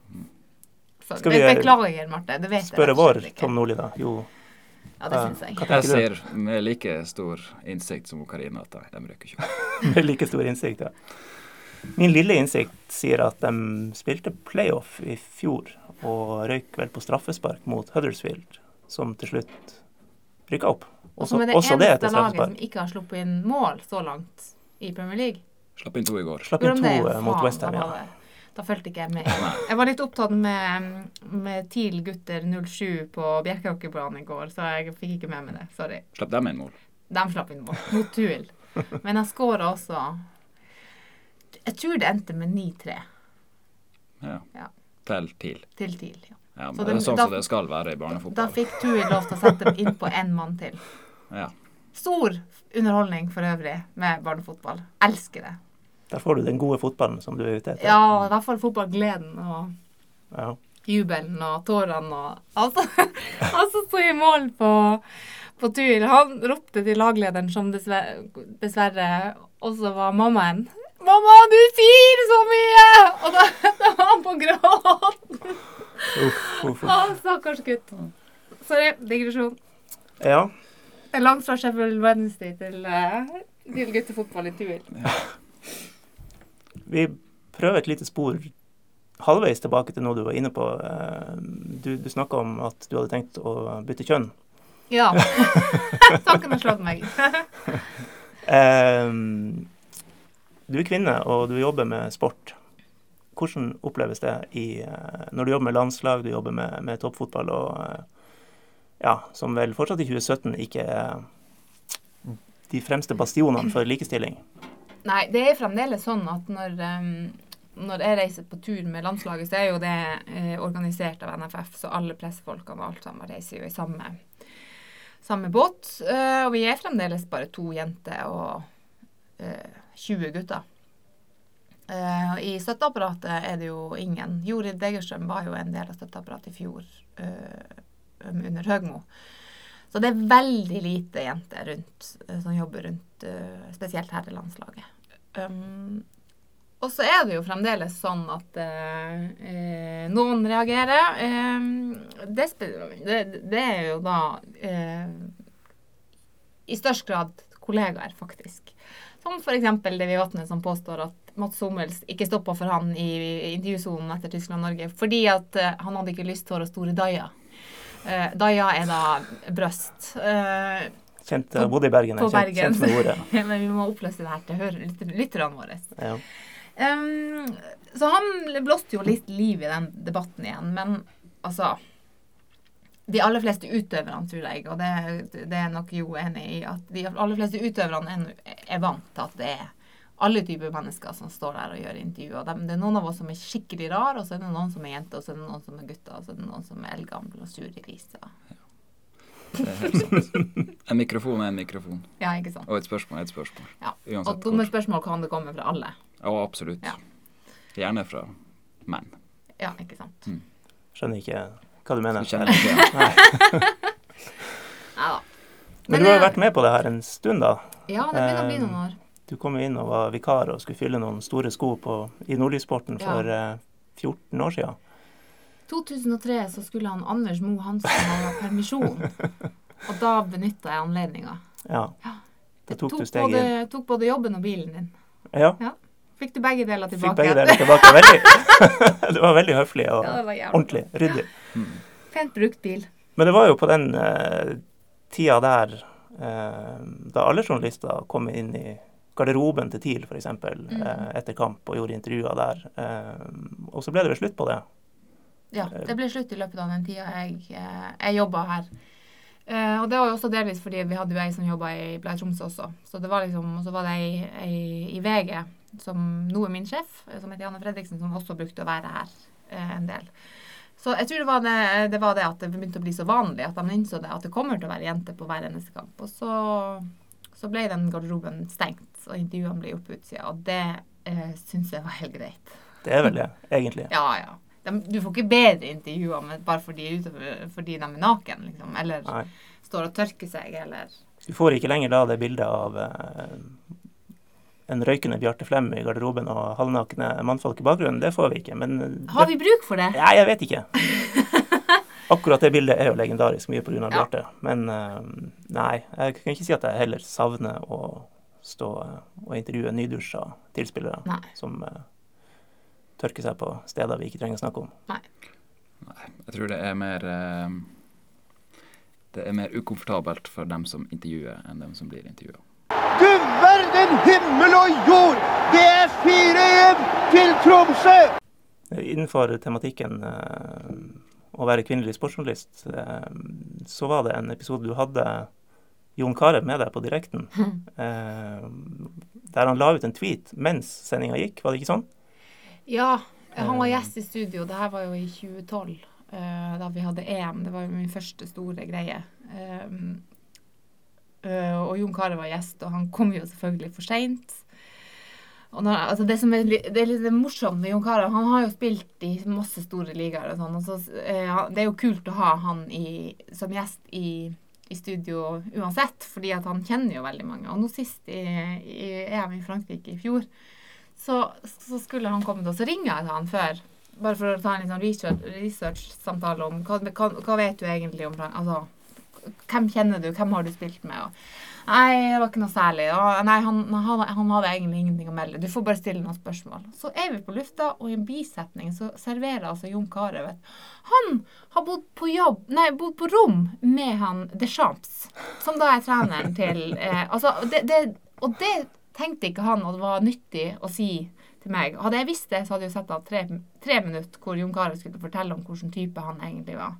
Så Skal vi, Beklager, Marte. Det vet Spørre jeg vår. Tom Nordli, da. Jo, Ja, det syns jeg. Jeg ser med like stor innsikt som Karina at de røyker ikke. Med like stor innsikt, ja. Min lille innsikt sier at de spilte playoff i fjor, og røyk vel på straffespark mot Huddersfield, som til slutt rykka opp. Og Også, som er det også eneste det laget som ikke har sluppet inn mål så langt i Premier League. Slapp inn to i går. Slapp inn to eh, mot Faen, Westham, ja. det- Da fulgte ikke jeg med. Jeg var litt opptatt med, med TIL gutter 07 på Bjerkeåkerbanen i går, så jeg fikk ikke med meg det. Sorry. Slapp dem inn mål. De slapp inn mål mot TUIL. Men jeg skåra også Jeg tror det endte med 9-3 Ja. Ja. Til TIL. til TIL. Ja. Ja, Så men det den- er sånn da- som det skal være i barnefotball. Da fikk Tui lov til å sette inn på én mann til. Ja. Stor underholdning for øvrig med barnefotball. Elsker det. Der får du den gode fotballen som du er ute etter. Ja, i hvert fall fotballgleden og Ja. jubelen og tårene og Altså, han som sto i mål på, på tur, han ropte til laglederen, som dessverre, dessverre også var mammaen. 'Mamma, du sier så mye!' Og da, da var han på gråten. Uff, uff, uff. Å, stakkars gutt. Sorry, digresjon. ja. Langt fra Sheffield Wednesday til, eh, til guttefotball i Tuil. Vi prøver et lite spor halvveis tilbake til noe du var inne på. Eh, Du, du snakka om at du hadde tenkt å bytte kjønn. Ja. Tanken har slått meg. um, Du er kvinne, og du jobber med sport. Hvordan oppleves det i, eh, når du jobber med landslag, du jobber med, med toppfotball, og eh, ja, som vel fortsatt i 2017 ikke er de fremste bastionene for likestilling? Nei, det er fremdeles sånn at når, em, når jeg reiser på tur med landslaget, så er jo det eh, organisert av NFF, så alle pressefolkene og alt sammen reiser jo i samme, samme båt. Eh, og vi er fremdeles bare to jenter og eh, 20 gutter. Eh, I støtteapparatet er det jo ingen. Jorid Degerstrøm var jo en del av støtteapparatet i fjor uh, under Høgmo. Så det er veldig lite jenter rundt, uh, som jobber rundt spesielt landslaget. Um, og så er det jo fremdeles sånn at eh, noen reagerer. Eh, det, det, det er jo da eh, i størst grad kollegaer, faktisk. Som f.eks. vi Vatne, som påstår at Mats Hummels ikke stoppa for han i intervjusonen etter Tyskland-Norge fordi at eh, han hadde ikke lyst til å ha store daia. Uh, daia er da brøst. Uh, Kjent, På- bodde i Bergen, på kjent, Bergen. kjent med ordet. men vi må oppløse det her til hør- lytter- lytterne våre. Ja. Um, så han blåste jo litt liv i den debatten igjen, men altså De aller fleste utøverne, tror jeg, og det, det er nok Jo enig i, at de aller fleste utøverne er, er vant til at det er alle typer mennesker som står der og gjør intervjuer. Dem- Det er noen av oss som er skikkelig rar, og så er det noen som er jenter, og så er det noen som er gutter, og så er det noen som er eldgamle og sure griser. Det er helt sant. En mikrofon er en mikrofon. Ja, ikke sant? Og et spørsmål er et spørsmål. Ja. Uansett Og dumme spørsmål kan det komme fra alle. Ja, absolutt. Ja. Gjerne fra menn. Ja, ikke sant? Skjønner ikke hva du mener. Skjønner ikke ja. Nei da. Men du har jo vært med på det her en stund, da. Ja, det begynner å bli Eh, noen år. Du kom inn og var vikar og skulle fylle noen store sko på, i Nordlyssporten Ja. for ja. 14 år siden. 2003 så skulle han Anders Moe Hansen ha permisjon. Og da benytta jeg anledninga. Ja. Da tok du steget både, tok både jobben og bilen din. Ja. Fikk du begge deler tilbake? Fikk begge deler tilbake. Veldig, det var veldig høflig og Ja, det ordentlig. Ryddig. Fint brukt bil. Men det var jo på den uh, tida der uh, da alle journalister kom inn i garderoben til TIL f.eks. Mm. Eh, etter kamp og gjorde intervjuer der. Eh, og så ble det vel slutt på det. Ja, det ble slutt i løpet av den tida jeg, eh, jeg jobba her. Eh, og det var jo også delvis fordi vi hadde jo ei som jobba i Blei Tromsø også. Så det var liksom, og så var det ei, ei i VG, som nå er min sjef, eh, som heter Janne Fredriksen, som også brukte å være her eh, en del. Så jeg tror det var det, det var det at det begynte å bli så vanlig at de innså det, at det kommer til å være jenter på hver eneste kamp. Og så, så ble den garderoben stengt, og intervjuene ble gjort på utsida. Og det eh, syns jeg var helt greit. Det er vel det, egentlig. Ja, ja. De, du får ikke bedre intervjuer med, bare fordi, fordi de er naken, liksom. Eller Nei. står og tørker seg, eller Du får ikke lenger da det bildet av eh, en røykende Bjarte Flem i garderoben og halvnakne mannfolk i bakgrunnen. Det får vi ikke. Men det... Har vi bruk for det? Nei, jeg vet ikke. Akkurat det bildet er jo legendarisk, mye pga. Ja. Bjarte. Men eh, nei, jeg kan ikke si at jeg heller savner å stå og intervjue nydusja tilspillere Nei. som uh, tørker seg på steder vi ikke trenger å snakke om. Nei, jeg tror det er mer uh, Det er mer ukomfortabelt for dem som intervjuer, enn dem som blir intervjua. Du verden himmel og jord! Det er 4-1 til Tromsø! Innenfor tematikken uh, å være kvinnelig sportsjournalist, så var det en episode du hadde Jon Carew med deg på direkten, eh, der han la ut en tweet mens sendinga gikk, var det ikke sånn? Ja, han var gjest i studio. Det her var jo i 2012, eh, da vi hadde EM. Det var jo min første store greie. Um, eh, og Jon Carew var gjest, og han kom jo selvfølgelig for seint. Altså det som er, det er litt morsomt med Jon Carew, han har jo spilt i masse store ligaer og sånn. Og så, eh, det er jo kult å ha han i, som gjest i, i studio uansett, fordi at han kjenner jo veldig mange. Og nå sist i, i EM i Frankrike i fjor, så, så skulle han komme til oss. Så ringe til han før, bare for å ta en sånn research- research-samtale om hva, hva, hva vet du egentlig om Frankrike? Altså, hvem kjenner du, hvem har du spilt med? Og, nei, det var ikke noe særlig. Nei, han, han, han hadde egentlig ingenting å melde. Du får bare stille noen spørsmål. Så er vi på lufta, og i en bisetning så serverer altså Jon Carew Han har bodd på jobb, nei, bodd på rom med han Deschamps, som da er treneren til eh, Altså, det, det, og det tenkte ikke han at det var nyttig å si til meg. Hadde jeg visst det, så hadde jeg sett av tre, tre minutter hvor Jon Carew skulle fortelle om hvilken type han egentlig var.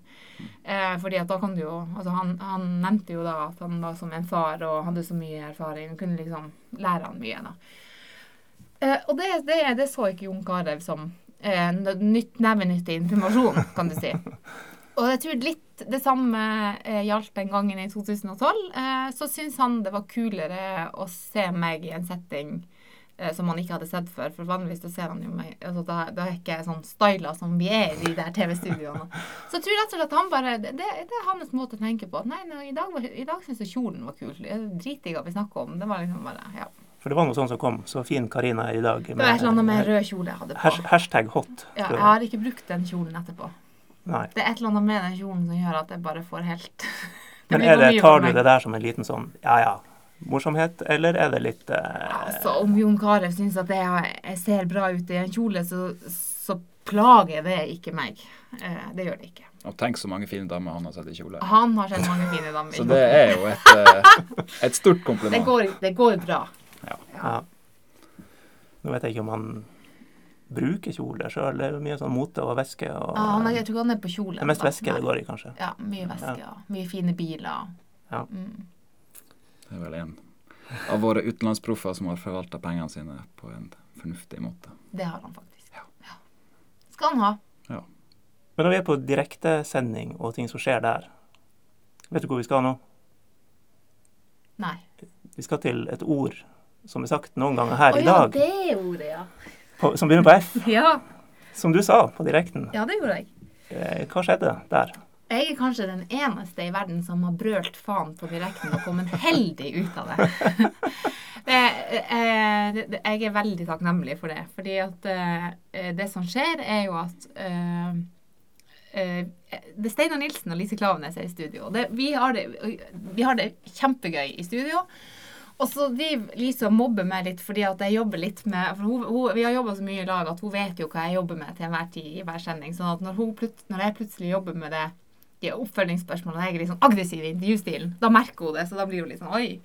Eh, fordi at da kan du jo altså han, han nevnte jo da at han var som en far og hadde så mye erfaring. Du kunne liksom lære han mye. da. Eh, og det, det, det så ikke Jon Carew som eh, nytt, nevenyttig informasjon, kan du si. Og jeg tror litt det samme eh, gjaldt den gangen i 2012. Eh, så syntes han det var kulere å se meg i en setting som han ikke hadde sett før. For vanligvis da ser han jo meg altså, da, da er ikke jeg sånn styla som vi er i de der TV-studioene. Så jeg tror rett og slett han bare Det, det er hans måte å tenke på. Nei, nei, i dag, var- i dag syns jeg kjolen var kul. Dritdigg at vi snakker om. Det var liksom bare Ja. For det var noe sånt som kom. Så fin Karina er i dag. Det var et eller annet med rød kjole jeg hadde på. Hash, hashtag hot. Ja, jeg har ikke brukt den kjolen etterpå. Nei. Det er et eller annet med den kjolen som gjør at jeg bare får helt Men er det, tar du det der som en liten sånn ja ja, morsomhet, eller er det litt eh, Altså, om Jon Carew syns at jeg, jeg ser bra ut i en kjole, så, så plager det ikke meg. Eh, det gjør det ikke. Og tenk så mange fine damer han har sett i kjole. Han har sett mange fine damer. Så det er jo et, eh, et stort det, kompliment. går, det går bra. Ja. Nå vet jeg ikke om han bruker kjole sjøl. Det er jo mye sånn mote og væske. Og, Ja, han er, jeg tror han er på kjole. det er mest væske det går i, kanskje. Ja, mye væske. Ja. Mye fine biler. Ja. Mm. Det er vel en av våre utenlandsproffer som har forvalta pengene sine på en fornuftig måte. Det har han faktisk. Ja. Skal han ha. Ja. Men når vi er på direktesending og ting som skjer der, vet du hvor vi skal nå? Nei. Vi skal til et ord som er sagt noen ganger her Å i ja, dag, det ordet, ja. på, som begynner på F, ja. som du sa på direkten. Ja, det gjorde jeg. Eh, Hva skjedde der? Jeg er kanskje den eneste i verden som har brølt faen på direkten og kommet heldig ut av det. eh, jeg er veldig takknemlig for det. Fordi at eh, det som skjer, er jo at eh, Det er Steinar Nilsen og Lise Klavenes er i studio. Det, vi, har det, vi har det kjempegøy i studio. Og så driver Lise og mobber meg litt fordi at jeg jobber litt med for hun, hun, Vi har jobba så mye i lag at hun vet jo hva jeg jobber med til enhver tid i hver sending. sånn når, når jeg plutselig jobber med det de Og jeg er litt sånn aggressiv i intervjustilen, da merker hun det. Så da blir hun litt sånn oi.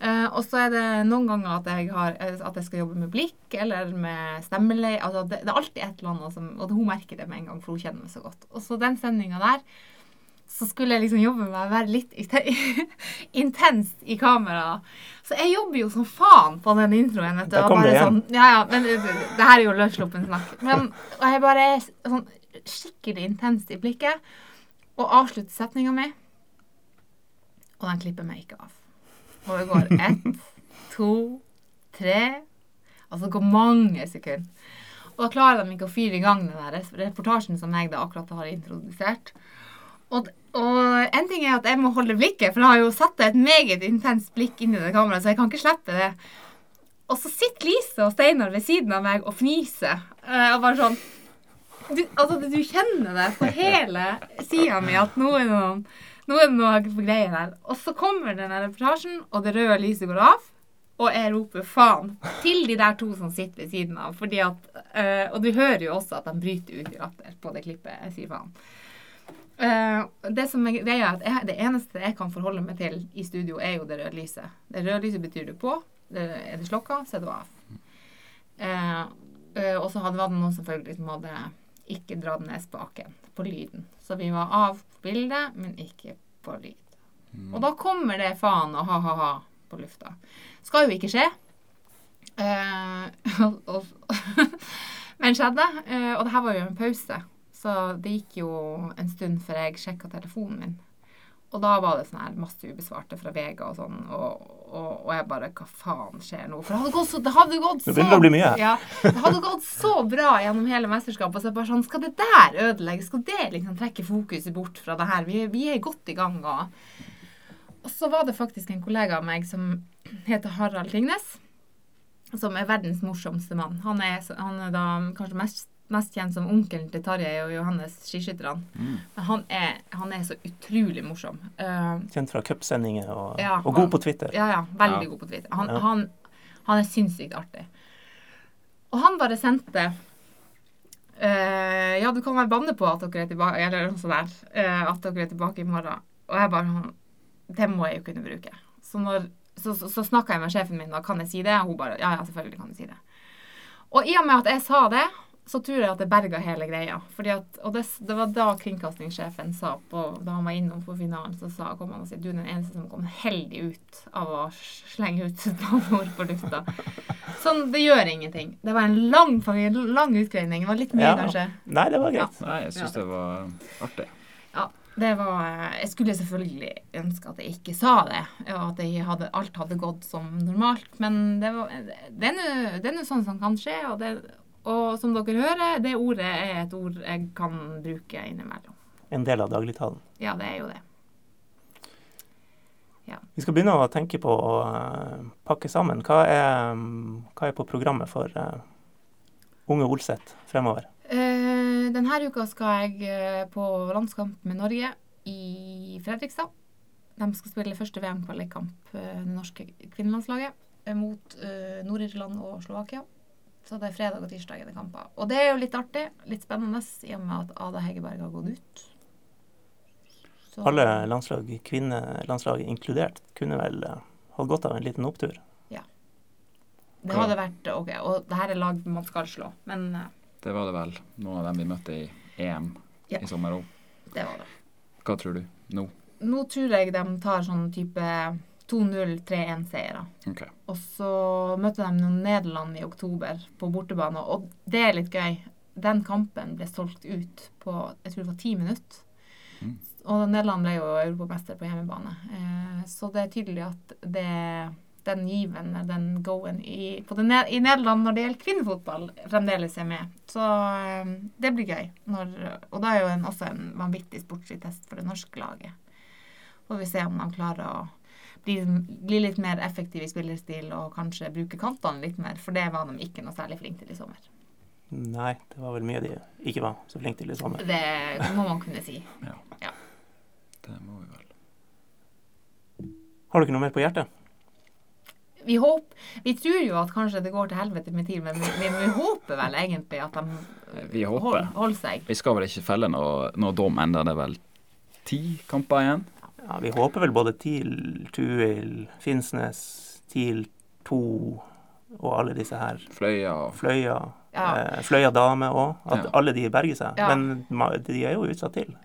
Uh, og så er det noen ganger at jeg, har, eh, at jeg skal jobbe med blikk eller med stemmeleie. Altså det, det er alltid et eller annet som Og hun merker det med en gang, for hun kjenner meg så godt. Og så den sendinga der, så skulle jeg liksom jobbe med å være litt inte- intenst i kamera. Så jeg jobber jo som faen på den introen. vet du. Da kom det igjen. Sånn, ja, ja, men det, det- det her er jo løssluppen snakk. Men, og jeg bare er sånn skikkelig intenst i blikket. Og avslutter setninga mi, og den klipper meg ikke av. Og det går ett, to, tre Altså det går mange sekunder. Og da klarer de ikke å fyre i gang den der reportasjen som jeg da akkurat har introdusert. Og, og en ting er at jeg må holde blikket, for jeg har jo satt et meget intenst blikk inn i det kameraet, så jeg kan ikke slippe det. Og så sitter Lise og Steinar ved siden av meg og fniser. eh, Og bare sånn du, altså, du kjenner det på hele sida mi at nå er det noen nå er det noe greier her. Og så kommer denne reportasjen, og det røde lyset går av. Og jeg roper faen til de der to som sitter ved siden av. Fordi at, eh, og du hører jo også at de bryter ut i latter på det klippet. Jeg sier faen. Uh, det som er greia er at jeg, det eneste jeg kan forholde meg til i studio, er jo det røde lyset. Det røde lyset betyr du på. Det, er det slokka, så er du av. Uh, uh, og så hadde var det noen selvfølgelig som hadde ikke dratt ned spaken på lyden. Så vi var av på bildet, men ikke på lyd. Og da kommer det faen og ha-ha-ha på lufta. Skal jo ikke skje. Eh, og, og, men skjedde. Eh, og det her var jo en pause. Så det gikk jo en stund før jeg sjekka telefonen min. Og da var det sånn her masse ubesvarte fra Vega og sånn. Og, og, og jeg bare Hva faen skjer nå? For det hadde gått så, det hadde gått Nå det å bli mye. Ja, det hadde gått så bra gjennom hele mesterskapet. Så jeg bare sånn Skal det der ødelegge? Skal det liksom trekke fokuset bort fra det her? Vi, vi er godt i gang. Og, og så var det faktisk en kollega av meg som heter Harald Ringnes. Som er verdens morsomste mann. Han er, han er da kanskje mest, mest kjent som onkelen til Tarjei og Johannes skiskytterne. Men han er, han er så utrolig morsom. Uh, Kjent fra cupsendinger og, Ja, og god han- på Twitter. ja, ja. Veldig Ja. god på Twitter. Han, Ja. han, han er sinnssykt artig. Og han bare sendte uh, Ja, du kan vel banne på at dere er tilbake Eller noe sånt der. uh, at dere er tilbake i morgen. Og jeg bare sånn Det må jeg jo kunne bruke. Så, når, så, så, så snakka jeg med sjefen min, og kan jeg si det? Og hun bare Ja, ja, selvfølgelig kan du si det. Og i og med at jeg sa det, så tror jeg at det berga hele greia. Fordi at, og det, det var da kringkastingssjefen sa på, da han var innom for finalen, så sa, kom han og sa du er den eneste som kom heldig ut av å slenge ut banneord på lufta. Sånn, det gjør ingenting. Det var en lang, lang utgreining. Det var litt mye, Ja. kanskje. Nei, det var greit. Nei, jeg syns det var artig. Ja, det var Jeg skulle selvfølgelig ønske at jeg ikke sa det, og at jeg hadde, alt hadde gått som normalt, men det, var, det er nå sånn som kan skje, og, det, og som dere hører, det ordet er et ord jeg kan bruke innimellom. En del av dagligtalen. Ja, det er jo det. Vi skal begynne å tenke på å eh, pakke sammen. Hva er, mm, hva er på programmet for uh, unge Olseth fremover? Uh, denne uka skal jeg på landskamp med Norge i Fredrikstad. De skal spille første VM-kvalikkamp, det norske kvinnelandslaget, mot uh, Nord-Irland og Slovakia. Så det er fredag og tirsdag er det kamper. Og det er jo litt artig, litt spennende, i og med at Ada Hegerberg har gått ut. Så- Alle landslag, kvinnelandslag inkludert, kunne vel eh, hatt godt av en liten opptur. Ja. Det hadde vært OK. Og det her er lag man skal slå, men eh, Det var det vel. Noen av dem vi møtte i EM Ja. i sommer òg. Det var det. Hva tror du nå? Nå tror jeg de tar sånn type 2-0-3-1-seiere. Okay. Og så møtte de noen Nederland i oktober på bortebane. Og det er litt gøy. Den kampen ble solgt ut på jeg tror det var ti minutter. Mm. Og Nederland ble jo europamester på hjemmebane. Eh, så det er tydelig at det, den given, den go-en i, i Nederland når det gjelder kvinnefotball, fremdeles er med. Så eh, det blir gøy. Når, og da er jo en, også en vanvittig sportslig test for det norske laget. Får vi se om de klarer å bli, bli litt mer effektive i spillerstil og kanskje bruke kantene litt mer, for det var de ikke noe særlig flinke til i sommer. Nei, det var vel mye de ikke var så flinke til i sommer. Det må man kunne si. Det må vi vel. Har du ikke noe mer på hjertet? Vi, håper, vi tror jo at kanskje det går til helvete med tid, men vi, vi, vi håper vel egentlig at de Vi håper. holder, holder seg. Vi skal vel ikke felle noe, noe dom enda. Det er vel ti kamper igjen? Ja, Vi håper vel både TIL, Tuil, Finnsnes, TIL 2 og alle disse her. Fløya Fløya. Ja. Eh, Fløya dame òg. At Ja. alle de berger seg. Ja. Men de er jo utsatt til.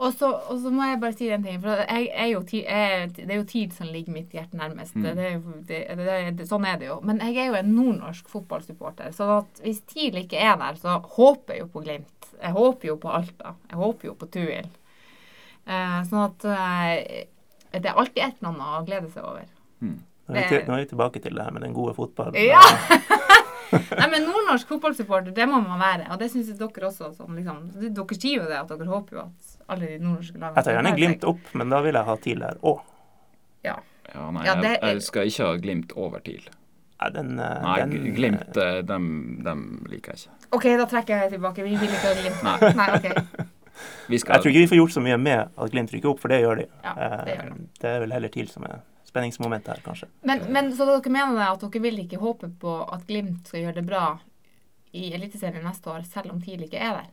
Og så, og så må jeg bare si en ting. For jeg, er jo, TIL- jeg, det er jo tid som ligger mitt hjerte nærmest. Mm. Det er jo, det, det, det, sånn er det jo. Men jeg er jo en nordnorsk fotballsupporter. Så at hvis TIL ikke er der, så håper jeg jo på Glimt. Jeg håper jo på Alta. Jeg håper jo på Tuil. Eh, sånn at eh, det er alltid et eller annet å glede seg over. mm. Nå er, vi nå er vi tilbake til det her med den gode fotballen. Ja! Nei, men Nordnorsk fotballsupporter, det må man være. Og det syns jeg dere også. Som liksom, dere sier jo det, at dere håper jo at alle de nordnorske lagene Jeg tar gjerne Glimt opp, men da vil jeg ha TIL der òg. Ja. Ja, nei, Ja, det jeg, jeg skal ikke ha Glimt over TIL. Nei, den, Nei, den, Glimt, eh, dem, dem liker jeg ikke. OK, da trekker jeg tilbake. Vi vil ikke ha Glimt. Nei. Nei, ok. Vi Jeg tror ikke vi får gjort så mye med at Glimt rykker opp, for det gjør de. Ja, det gjør de. Eh, det er vel heller TIL som er spenningsmomentet her, kanskje. Men, men så dere mener at dere vil ikke håpe på at Glimt skal gjøre det bra i Eliteserien neste år, selv om TIL ikke er der?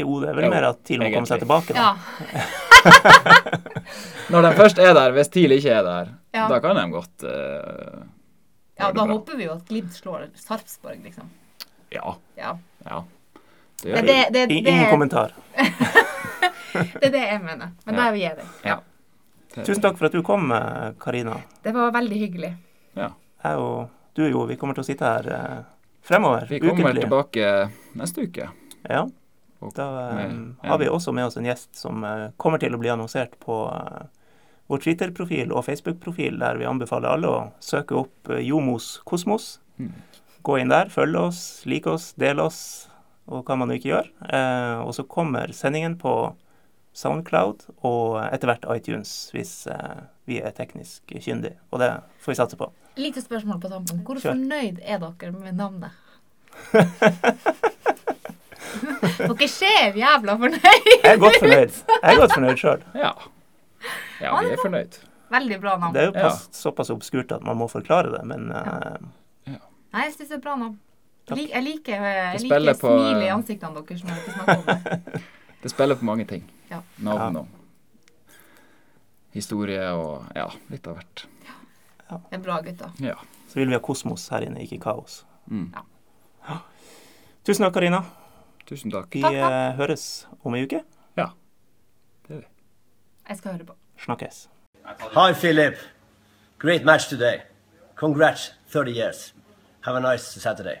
Jo, det er vel Jo, mer at TIL må komme seg tilbake, da. Ja. Når de først er der, hvis TIL ikke er der, Ja. da kan de godt uh, ja, da bra. håper vi jo at Glimt slår Sarpsborg, liksom. Ja. Ja. ja. Det det, det, det, Ingen kommentar. det er det jeg mener. Men da er vi enige. Ja. Tusen takk for at du kom, eh, Karina. Det var veldig hyggelig. Ja. Jeg og du, Jo, vi kommer til å sitte her eh, fremover. Vi kommer ukentlig. tilbake neste uke. Ja, da eh, har vi også med oss en gjest som kommer til å bli annonsert på vår Twitter-profil og Facebook-profil, der vi anbefaler alle å søke opp Jomos Kosmos. Mm. Gå inn der, følg oss, lik oss, del oss, og hva man ikke gjør. Eh, og så kommer sendingen på Soundcloud og etter hvert iTunes, hvis eh, vi er teknisk kyndige. Og det får vi satse på. Lite spørsmål på tampen. Hvor Kjør. fornøyd er dere med navnet? dere ser jævla fornøyd. Jeg er godt fornøyd. Jeg er godt fornøyd sjøl. Ja. Ja, vi er fornøyd. Veldig bra navn. Det er jo Ja. såpass obskurt at man må forklare det, men eh, Nei, jeg syns det er bra navn. Takk. jeg liker, jeg liker på- smilet i ansiktene deres når dere snakker om det. Det spiller på mange ting. Ja. Navn og historie og ja, litt av hvert. Det er bra, gutter. Ja. så vil vi ha kosmos her inne, ikke kaos. Mm. Tusen takk, Karina. Tusen takk. Vi Takk, takk. eh, høres om ei uke. Jeg skal høre på. Snakkes. Hi, Philip. Great match today. Congrats, 30 years. Have a nice Saturday.